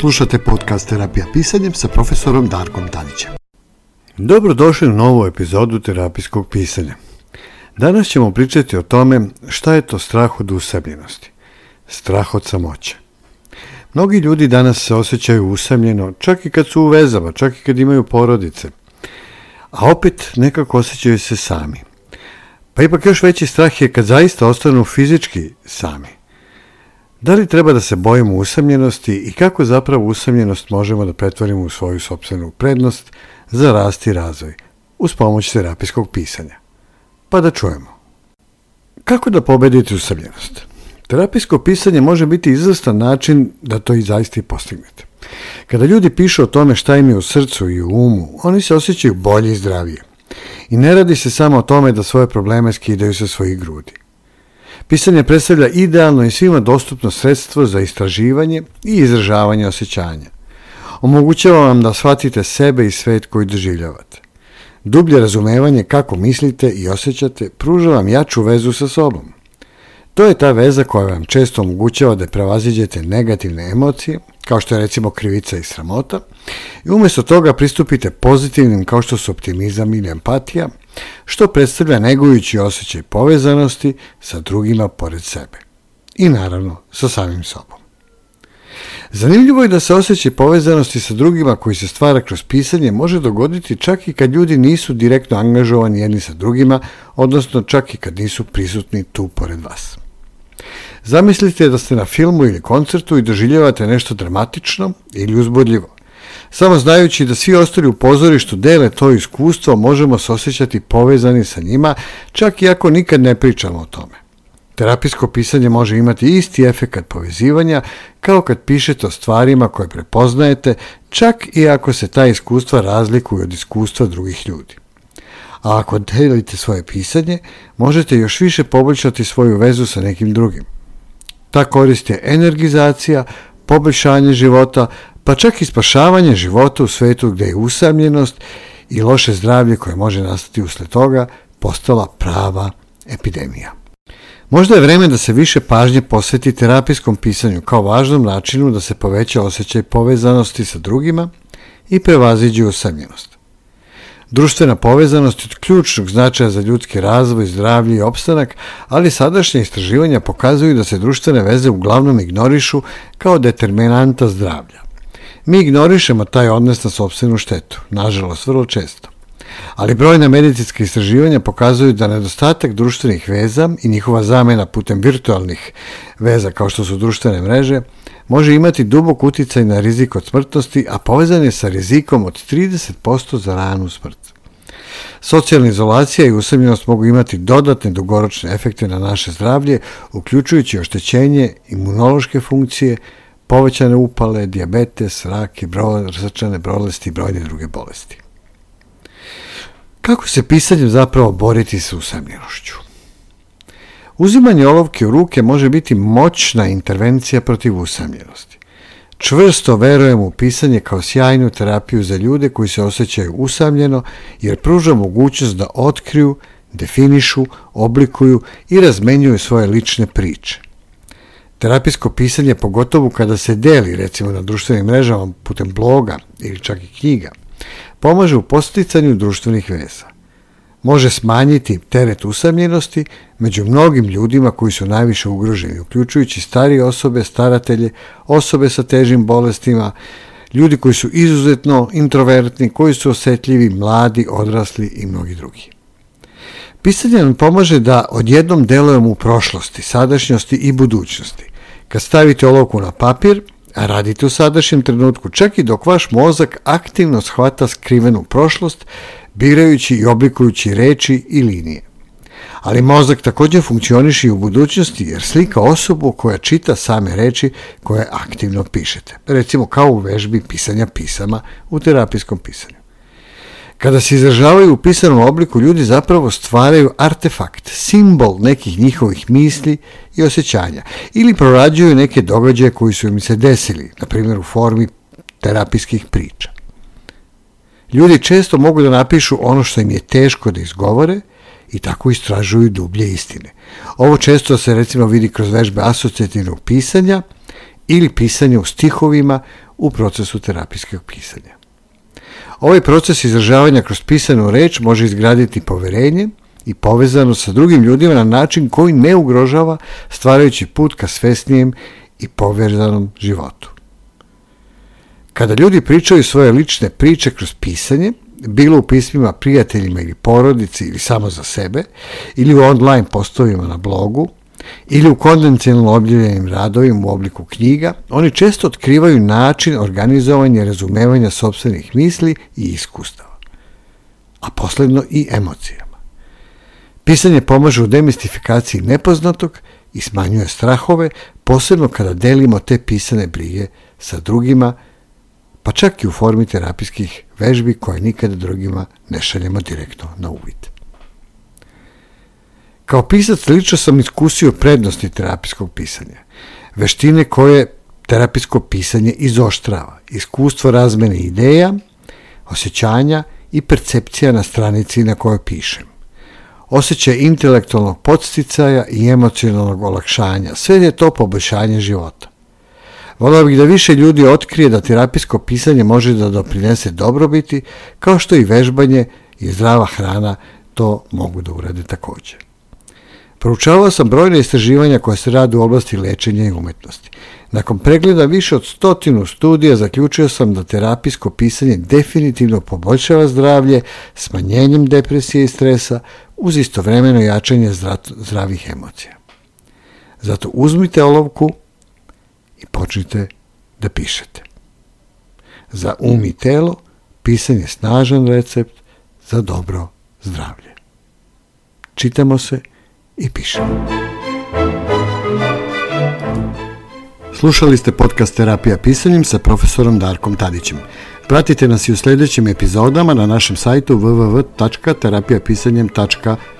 Slušate podcast Terapija pisanjem sa profesorom Darkom Tanićem. Dobrodošli u novu epizodu terapijskog pisanja. Danas ćemo pričati o tome šta je to strah od usamljenosti. Strah od samoće. Mnogi ljudi danas se osjećaju usamljeno, čak i kad su u vezama, čak i kad imaju porodice. A opet nekako osjećaju se sami. Pa ipak još veći strah je kad zaista ostanu fizički sami. Da li treba da se bojimo usamljenosti i kako zapravo usamljenost možemo da pretvorimo u svoju sopstvenu prednost za rast i razvoj uz pomoć terapijskog pisanja? Pa da čujemo. Kako da pobedite usamljenost? Terapijsko pisanje može biti izvrstan način da to i zaista i postignete. Kada ljudi pišu o tome šta im je u srcu i u umu, oni se osjećaju bolje i zdravije. I ne radi se samo o tome da svoje probleme skidaju sa svojih grudi. Pisanje predstavlja idealno i svima dostupno sredstvo za istraživanje i izražavanje osjećanja. Omogućava vam da shvatite sebe i svet koji doživljavate. Dublje razumevanje kako mislite i osjećate pruža vam jaču vezu sa sobom. To je ta veza koja vam često omogućava da prevaziđete negativne emocije, kao što je recimo krivica i sramota, i umesto toga pristupite pozitivnim kao što su optimizam ili empatija, što predstavlja negujući osjećaj povezanosti sa drugima pored sebe i naravno sa samim sobom. Zanimljivo je da se osjećaj povezanosti sa drugima koji se stvara kroz pisanje može dogoditi čak i kad ljudi nisu direktno angažovani jedni sa drugima, odnosno čak i kad nisu prisutni tu pored vas. Zamislite da ste na filmu ili koncertu i doživljavate nešto dramatično ili uzbudljivo. Samo znajući da svi ostali u pozorištu dele to iskustvo, možemo se osjećati povezani sa njima, čak i ako nikad ne pričamo o tome. Terapijsko pisanje može imati isti efekat povezivanja kao kad pišete o stvarima koje prepoznajete, čak i ako se ta iskustva razlikuju od iskustva drugih ljudi. A ako delite svoje pisanje, možete još više poboljšati svoju vezu sa nekim drugim. Ta korist je energizacija, poboljšanje života, pa čak i spašavanje života u svetu gde je usamljenost i loše zdravlje koje može nastati usled toga postala prava epidemija. Možda je vreme da se više pažnje posveti terapijskom pisanju kao važnom načinu da se poveća osjećaj povezanosti sa drugima i prevaziđe usamljenost. Društvena povezanost je od ključnog značaja za ljudski razvoj, zdravlje i opstanak, ali sadašnje istraživanja pokazuju da se društvene veze uglavnom ignorišu kao determinanta zdravlja. Mi ignorišemo taj odnos na sobstvenu štetu, nažalost, vrlo često. Ali brojna medicinska istraživanja pokazuju da nedostatak društvenih veza i njihova zamena putem virtualnih veza kao što su društvene mreže može imati dubok uticaj na rizik od smrtnosti, a povezan je sa rizikom od 30% za ranu smrt. Socijalna izolacija i usamljenost mogu imati dodatne dugoročne efekte na naše zdravlje, uključujući oštećenje imunološke funkcije, povećane upale, diabetes, rak i bro, srčane bolesti i brojne druge bolesti. Kako se pisanjem zapravo boriti sa usamljenošću? Uzimanje olovke u ruke može biti moćna intervencija protiv usamljenosti. Čvrsto verujem u pisanje kao sjajnu terapiju za ljude koji se osjećaju usamljeno jer pruža mogućnost da otkriju, definišu, oblikuju i razmenjuju svoje lične priče. Terapijsko pisanje, pogotovo kada se deli, recimo na društvenim mrežama putem bloga ili čak i knjiga, pomaže u posticanju društvenih veza. Može smanjiti teret usamljenosti među mnogim ljudima koji su najviše ugroženi, uključujući starije osobe, staratelje, osobe sa težim bolestima, ljudi koji su izuzetno introvertni, koji su osetljivi, mladi, odrasli i mnogi drugi. Pisanje nam pomaže da odjednom delujemo u prošlosti, sadašnjosti i budućnosti. Kad stavite olovku na papir, radite u sadašnjem trenutku, čak i dok vaš mozak aktivno shvata skrivenu prošlost, birajući i oblikujući reči i linije. Ali mozak također funkcioniše i u budućnosti jer slika osobu koja čita same reči koje aktivno pišete. Recimo kao u vežbi pisanja pisama u terapijskom pisanju. Kada se izražavaju u pisanom obliku, ljudi zapravo stvaraju artefakt, simbol nekih njihovih misli i osjećanja, ili prorađuju neke događaje koji su im se desili, na primjer u formi terapijskih priča. Ljudi često mogu da napišu ono što im je teško da izgovore i tako istražuju dublje istine. Ovo često se recimo vidi kroz vežbe asocijativnog pisanja ili pisanja u stihovima u procesu terapijskog pisanja. Ovaj proces izražavanja kroz pisanu reč može izgraditi poverenje i povezano sa drugim ljudima na način koji ne ugrožava stvarajući put ka svesnijem i povezanom životu. Kada ljudi pričaju svoje lične priče kroz pisanje, bilo u pismima prijateljima ili porodici ili samo za sebe, ili u online postovima na blogu, ili u konvencionalno objavljenim radovima u obliku knjiga, oni često otkrivaju način organizovanja i razumevanja sobstvenih misli i iskustava, a posledno i emocijama. Pisanje pomaže u demistifikaciji nepoznatog i smanjuje strahove, posebno kada delimo te pisane brige sa drugima, pa čak i u formi terapijskih vežbi koje nikada drugima ne šaljemo direktno na uvid. Kao pisac lično sam iskusio prednosti terapijskog pisanja, veštine koje terapijsko pisanje izoštrava, iskustvo razmene ideja, osjećanja i percepcija na stranici na kojoj pišem. Osećaj intelektualnog podsticaja i emocionalnog olakšanja, sve je to poboljšanje života. Volao bih da više ljudi otkrije da terapijsko pisanje može da doprinese dobrobiti, kao što i vežbanje i zdrava hrana to mogu da urade takođe. Proučavao sam brojne istraživanja koja se rade u oblasti lečenja i umetnosti. Nakon pregleda više od stotinu studija zaključio sam da terapijsko pisanje definitivno poboljšava zdravlje smanjenjem depresije i stresa uz istovremeno jačanje zdravih emocija. Zato uzmite olovku i počnite da pišete. Za um i telo pisanje snažan recept za dobro zdravlje. Čitamo se i piše. Slušali ste podcast Terapija pisanjem sa profesorom Darkom Tadićem. Pratite nas i u sljedećim epizodama na našem sajtu www.terapijapisanjem.com